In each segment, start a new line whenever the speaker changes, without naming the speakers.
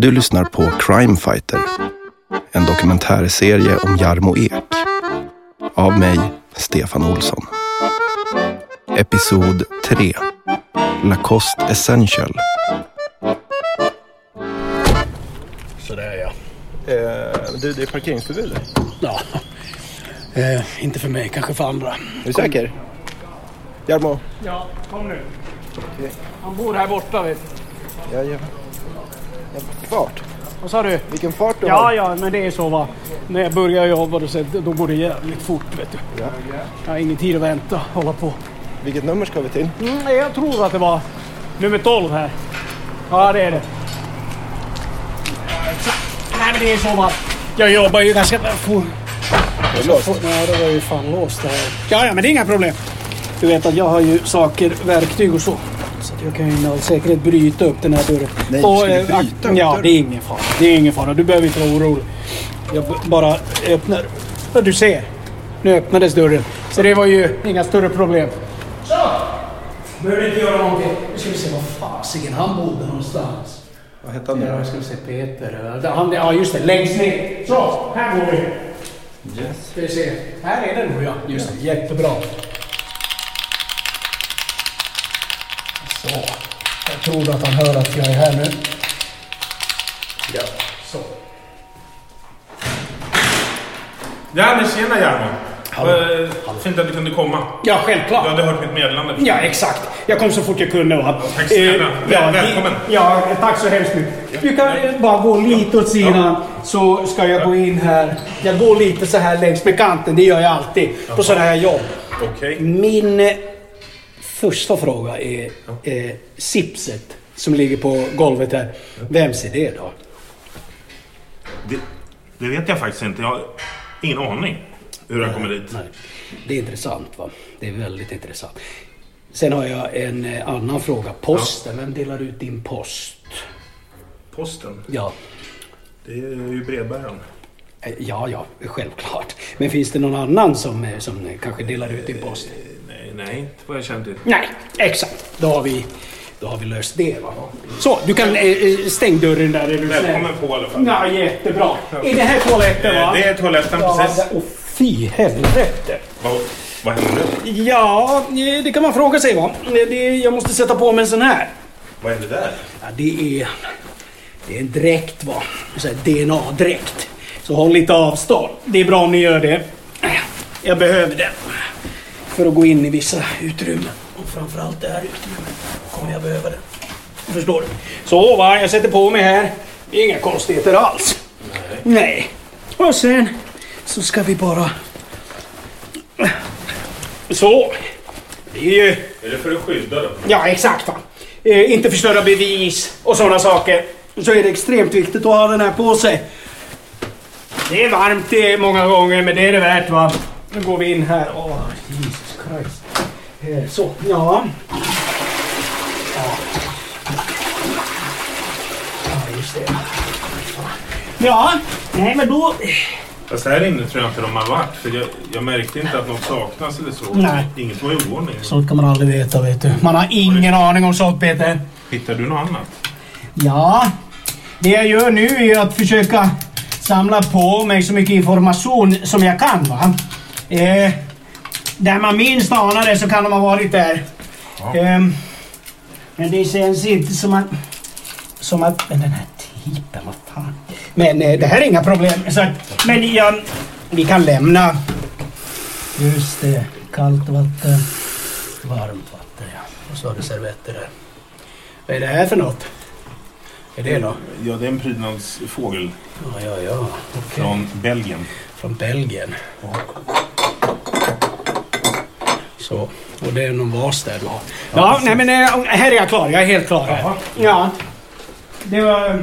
Du lyssnar på Crime Fighter, en dokumentärserie om Jarmo Ek. Av mig, Stefan Olsson. Episod 3. Lacoste Essential.
Sådär ja.
Eh, du, det är parkeringsförbud.
Ja. Eh, inte för mig, kanske för andra.
Är du säker? Jarmo?
Ja, kom nu. Han bor här borta vet du.
Ja, ja. Ja, fart.
Vad sa du?
Vilken fart du
Ja,
har.
ja, men det är så va. När jag börjar jobba då, så- då går det jävligt fort vet du.
Ja.
Jag har ingen tid att vänta, hålla på.
Vilket nummer ska vi till?
Mm, jag tror att det var nummer 12 här. Ja, det är det. Nej, men det är så va. Jag jobbar ju ganska fort.
Det är låst.
Ja, det var ju fan låst det här. Ja, ja, men det är inga problem. Du vet att jag har ju saker, verktyg och så. Jag kan ju med all säkerhet bryta upp den här dörren.
Nej,
och,
ska du
eh,
bryta upp
Ja,
dörren?
det är ingen fara. Det är ingen fara. Du behöver inte vara orolig. Jag bara öppnar. Ja, du ser. Nu öppnades dörren. Så det var ju inga större problem. Så! Behöver inte göra någonting. Nu ska vi se var fasiken han bodde någonstans.
Vad hette han nu
Ja, ska se Peter. Han, ja, just det. Längst ner. Så, här går vi.
Yes.
Ska vi se. Här är den nog ja. Just det, jättebra. Så. Jag tror att han hör att jag är här nu. Ja. Så.
Ja, men tjena Jarmo.
Hallå.
Vad Fint att du kunde komma.
Ja,
Du
självklart.
hade hört mitt meddelande.
Ja, exakt. Jag kom så fort jag kunde. Va?
Tack snälla.
Eh, vi-
välkommen.
Ja, tack så hemskt mycket. Du kan eh, bara gå lite åt sidan så ska jag gå in här. Jag går lite så här längs med kanten. Det gör jag alltid på sådana här jobb.
Okej.
Min eh, första fråga är eh, sipset som ligger på golvet här. Vems är det då?
Det, det vet jag faktiskt inte. Jag har ingen aning hur jag kommer dit.
Nej, det är intressant va? Det är väldigt intressant. Sen har jag en eh, annan fråga. Posten, vem delar ut din post?
Posten.
Ja,
Det är ju brevbäraren.
eh, ja, ja, självklart. Men finns det någon annan som, eh, som kanske delar ut din post?
Nej, inte vad jag känner till.
Nej, exakt. Då har vi, då har vi löst det. Va? Så, du kan eh, eh, stäng dörren där. Är du.
Välkommen på i alla fall.
Ja, jättebra. Är det här toaletten va?
Det är toaletten
Ja,
precis.
det- Åh, fy helvete.
Vad, vad händer nu?
Ja, eh, det kan man fråga sig va. Det, jag måste sätta på mig en sån här.
Vad är det där?
Ja, det är, det är en dräkt va. DNA-dräkt. Så håll lite avstånd. Det är bra om ni gör det. Jag behöver den. För att gå in i vissa utrymmen. Och framförallt det här utrymmet kommer jag behöva den. Förstår du? Så va, jag sätter på mig här. Det är inga konstigheter alls. Nej. Och sen så ska vi bara... Så. Det är ju...
Är det för att skydda dem?
Ja, exakt. Va? Eh, inte förstöra bevis och sådana saker. Så är det extremt viktigt att ha den här på sig. Det är varmt det är många gånger, men det är det värt va. Nu går vi in här. Åh, Jesus Christ. Eh, så, ja. Ja. Ja, just det. Ja, nej men då...
Fast här inne tror jag inte de har varit. För jag, jag märkte inte att något saknas eller så.
Nej.
Inget var i ordning.
Sånt kan man aldrig veta, vet du. Man har ingen aning om sånt, Peter.
Hittar du något annat?
Ja, det jag gör nu är att försöka samla på mig så mycket information som jag kan. Va? Eh, där man minst anar det så kan de ha varit där.
Ja.
Ehm, men det känns inte som att... Som att... Men den här tipen, vad fan. Men eh, det här är inga problem. Så att, men ja, vi kan lämna... Just det. Kallt vatten. Varmt vatten, ja. Och så har du servetter där. Vad är det här för något? Är det då?
Ja, det är en prydnadsfågel
Ja, ja, ja. Okej.
från Belgien.
Från Belgien. Så. Och det är någon vas där har. Ja, nej men eh, här är jag klar. Jag är helt klar här. Ja. Det var...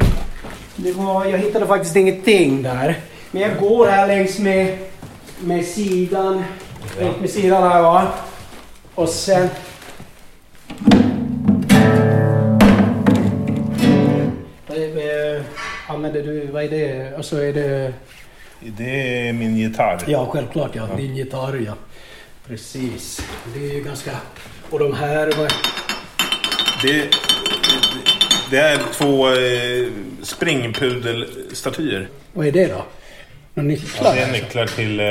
Det var... Jag hittade faktiskt ingenting där. Men jag går här längs med... Med sidan. Längs med sidan här va. Och sen... Är- eh, Använder du... Vad är det? Alltså är det...
Det är min gitarr.
Ja, självklart ja. Din gitarr ja. Precis. Det är ju ganska... Och de här... Vad...
Det, det, är två eh, springpudelstatyer.
Vad är det då? Några nycklar?
Det är nycklar till eh,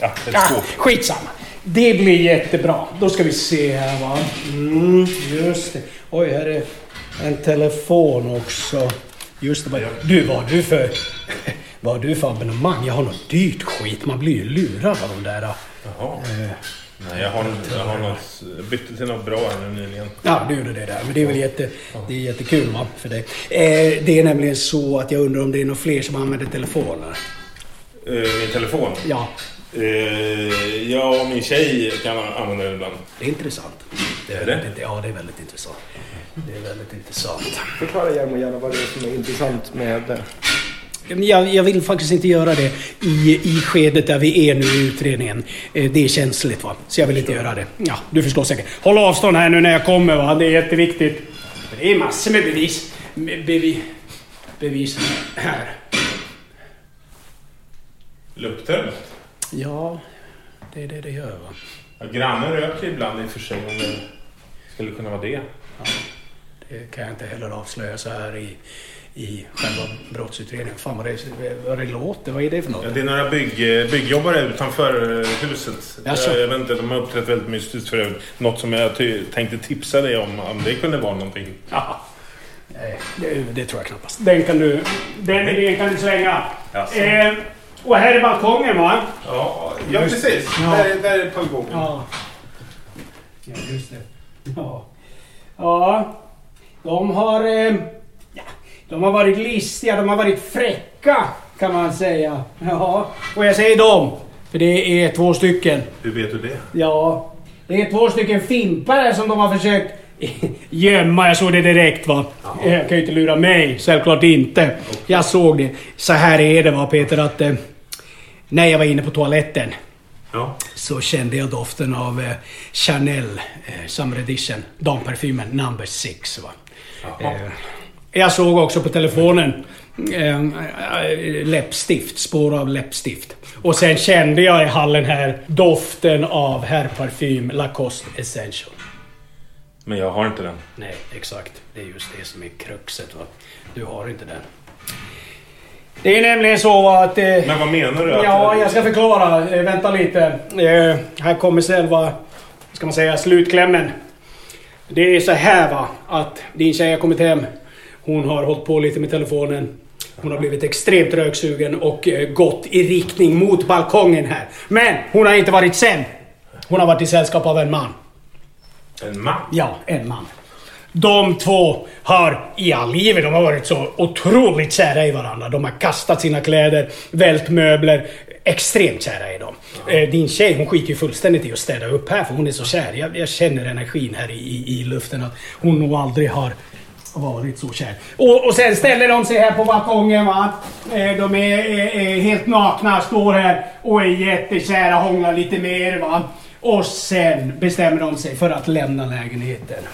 ja, ett
Ah,
skåp.
skitsamma. Det blir jättebra. Då ska vi se här va. Mm, just det. Oj, här är en telefon också. Just det. Du, vad du för... Vad har du för abonnemang? Jag har något dyrt skit. Man blir ju lurad av de där.
Jaha. Nej, jag har, jag har något, jag bytte till något bra här nu nyligen.
Ja, du gjorde det där. Men det är väl jätte, det är jättekul va, för dig. Eh, det är nämligen så att jag undrar om det är några fler som använder telefoner.
Eh, min telefon.
Ja,
Eh, ja, min tjej kan använda den ibland.
det är intressant. Det är
Är det?
ja, det är väldigt intressant. Det är väldigt intressant.
Förklara gärna vad det är som är intressant med det.
Jag, jag vill faktiskt inte göra det i, i skedet där vi är nu i utredningen. Eh, Det är känsligt va, så jag vill inte göra det. Ja, du förstår säkert. Håll avstånd här nu när jag kommer va, det är jätteviktigt. Det är massor med bevis. Bevi, bevis här.
Luktar det?
Ja, det är det det gör va.
Ja, grannen röker ibland i och för sig, det skulle kunna vara det.
Det kan jag inte heller avslöja så här i, i själva brottsutredningen. Fan vad det, vad det låter, vad är det för något?
Ja, det är några bygg, byggjobbare utanför eh, huset.
Jaså?
Jag, vet inte, de har uppträtt väldigt mystiskt för övrigt. Något som jag tänkte tipsa dig om, om det kunde vara någonting.
Ja. Nej, det, det tror jag knappast. Den kan du, den idén kan du slänga.
Jaså?
Eh, och här är balkongen va?
Ja, ja precis.
Ja.
Där, är- där är balkongen.
Ja. Ja, just det. Ja. Ja. De har... Eh, ja, de har varit listiga, de har varit fräcka kan man säga. Ja. Och jag säger dem, för det är två stycken.
Hur vet du det?
Ja, det är två stycken fimpare som de har försökt gömma. Jag såg det direkt va. Jag kan ju inte lura mig, självklart inte. Jag såg det. Så här är det va Peter att eh, när jag var inne på toaletten
Ja.
så kände jag doften av eh, Chanel eh, Summer Edition damparfymen number 6 va. Eh, jag såg också på telefonen eh, eh, läppstift, spår av läppstift. Och sen kände jag i hallen här doften av herrparfym Lacoste Essential.
Men jag har inte den.
Nej, exakt. Det är just det som är kruxet va. Du har inte den. Det är nämligen så att... Eh,
Men vad menar du?
Ja, jag ska förklara. Eh, vänta lite. Eh, här kommer själva, ska man säga, slutklämmen. Det är så här va, att din tjej har kommit hem. Hon har hållit på lite med telefonen. Hon har blivit extremt röksugen och eh, gått i riktning mot balkongen här. Men hon har inte varit sen. Hon har varit i sällskap av en man.
En man?
Ja, en man. De två har i all livet, de har varit så otroligt kära i varandra. De har kastat sina kläder, vält möbler. Extremt kära i dem. Eh, Din tjej hon skiter ju fullständigt i att städa upp här för hon är så kär. Jag, jag känner energin här i, i, i luften att hon nog aldrig har varit så kär. Och, och sen ställer de sig här på balkongen va. Eh, De är, är, är helt nakna, står här och är jättekära, hånglar lite mer va. Och sen bestämmer de sig för att lämna lägenheten.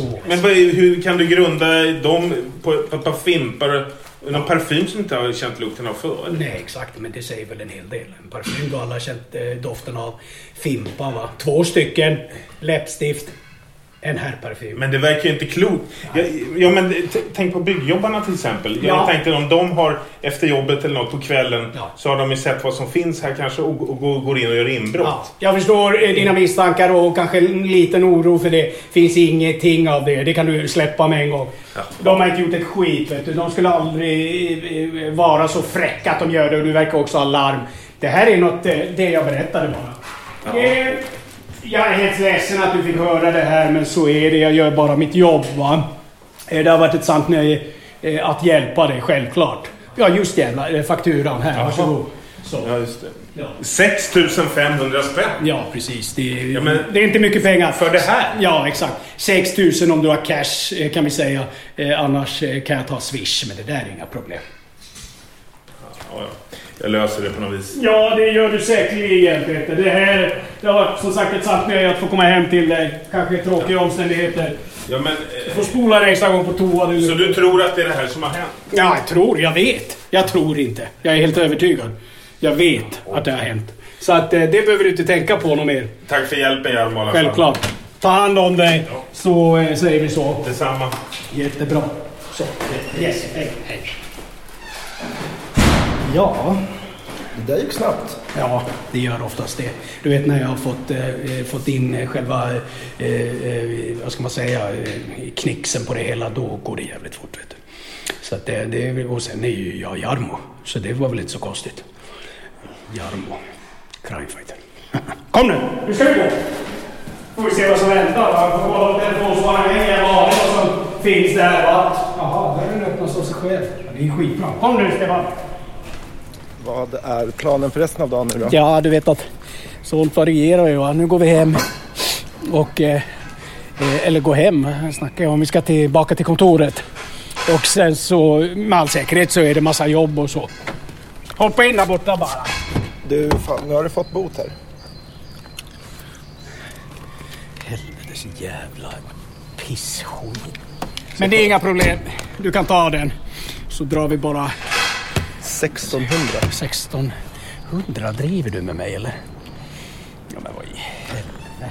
Så.
Men vad, hur kan du grunda dem på ett par fimpar? Någon parfym som inte har känt lukten av förr?
Nej, exakt. Men det säger väl en hel del. En parfym, då alla har känt eh, doften av Fimpa va. Två stycken läppstift. En herrparfym.
Men det verkar ju inte klokt. Ja, ja men tänk på byggjobbarna till exempel. Jag
Ja.
tänkte om de har efter jobbet eller något på kvällen
Ja.
så har de ju sett vad som finns här kanske och, och går- går in och gör inbrott.
Ja, jag förstår eh, dina misstankar och kanske en liten oro för det. Finns ingenting av det. Det kan du släppa med en gång. De har inte gjort ett skit vet du. De skulle aldrig eh, vara så fräcka att de gör det och du verkar också ha larm. Det här är något, eh, det jag berättade bara.
Ja.
Jag är helt ledsen att du fick höra det här men så är det. Jag gör bara mitt jobb va. Eh, Det har varit ett sant nöje eh, att hjälpa dig, självklart. Ja just jävlar, eh, fakturan här. Varsågod. Så.
Ja, just det.
Ja.
6500 spänn!
Ja, precis. Det är,
Ja, men-
det är inte mycket pengar.
För det här?
Ja, exakt. 6000 om du har cash kan vi säga. Annars kan jag ta swish, men det där är inga problem.
Ja, ja. Jag löser det på något vis.
Ja, det gör du säkerligen Peter. Det här det har som sagt ett sant nöje att få komma hem till dig. Kanske tråkiga omständigheter.
Ja, men,
Du
eh,
får spola dig extra gång på toa. Du.
så du tror att det är det här som har hänt?
Ja, jag tror. Jag vet. Jag tror inte. Jag är helt övertygad. Jag vet att det har hänt. Så att eh, det behöver du inte tänka på något mer.
Tack för hjälpen Hjalmar i alla fall.
Självklart. Ta hand om dig, så eh, säger vi så.
Detsamma.
Jättebra. Så, yes, hej, hej. Ja,
Det där gick snabbt.
ja, det gör oftast det. Du vet när jag har fått, eh, fått in eh, själva, eh, eh, vad ska man säga, eh, knixen på det hela, då går det jävligt fort. Vet du. Så att det, det, och sen är ju jag Jarmo, så det var väl inte så konstigt. Jarmo, crimefighter. Kom nu, nu ska vi gå! Får vi se vad som väntar. va? Får kolla på telefonsvararen, vad som finns där. Va? Jaha, dörren öppnas av sig själv. Ja, Det är skitbra. Kom nu Stefan!
Vad är planen för resten av dagen nu då?
Ja, du vet att sånt varierar ju. Nu går vi hem. Och, eh, eh, eller gå hem, snackar jag om. Vi ska tillbaka till kontoret. Och sen så med all säkerhet så är det massa jobb och så. Hoppa in där borta bara.
Du, fan, nu har du fått bot här.
Helvetes jävla pissskit. Men det är inga problem. Du kan ta den. Så drar vi bara
1600.
1600. Driver du med mig eller? Ja men vad i helvete.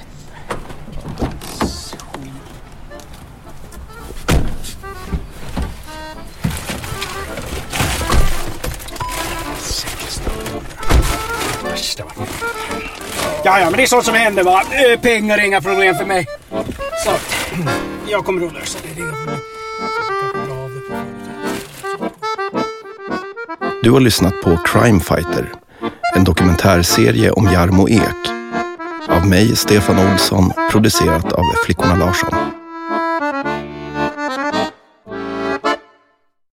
Värsta. Ja, ja, men det är sånt som händer va. Eh, pengar är inga problem för mig. Så jag kommer att lösa det. det är inga problem.
Du har lyssnat på Crime Fighter, en dokumentärserie om Jarmo Ek. Av mig, Stefan Olsson, producerat av Flickorna Larsson.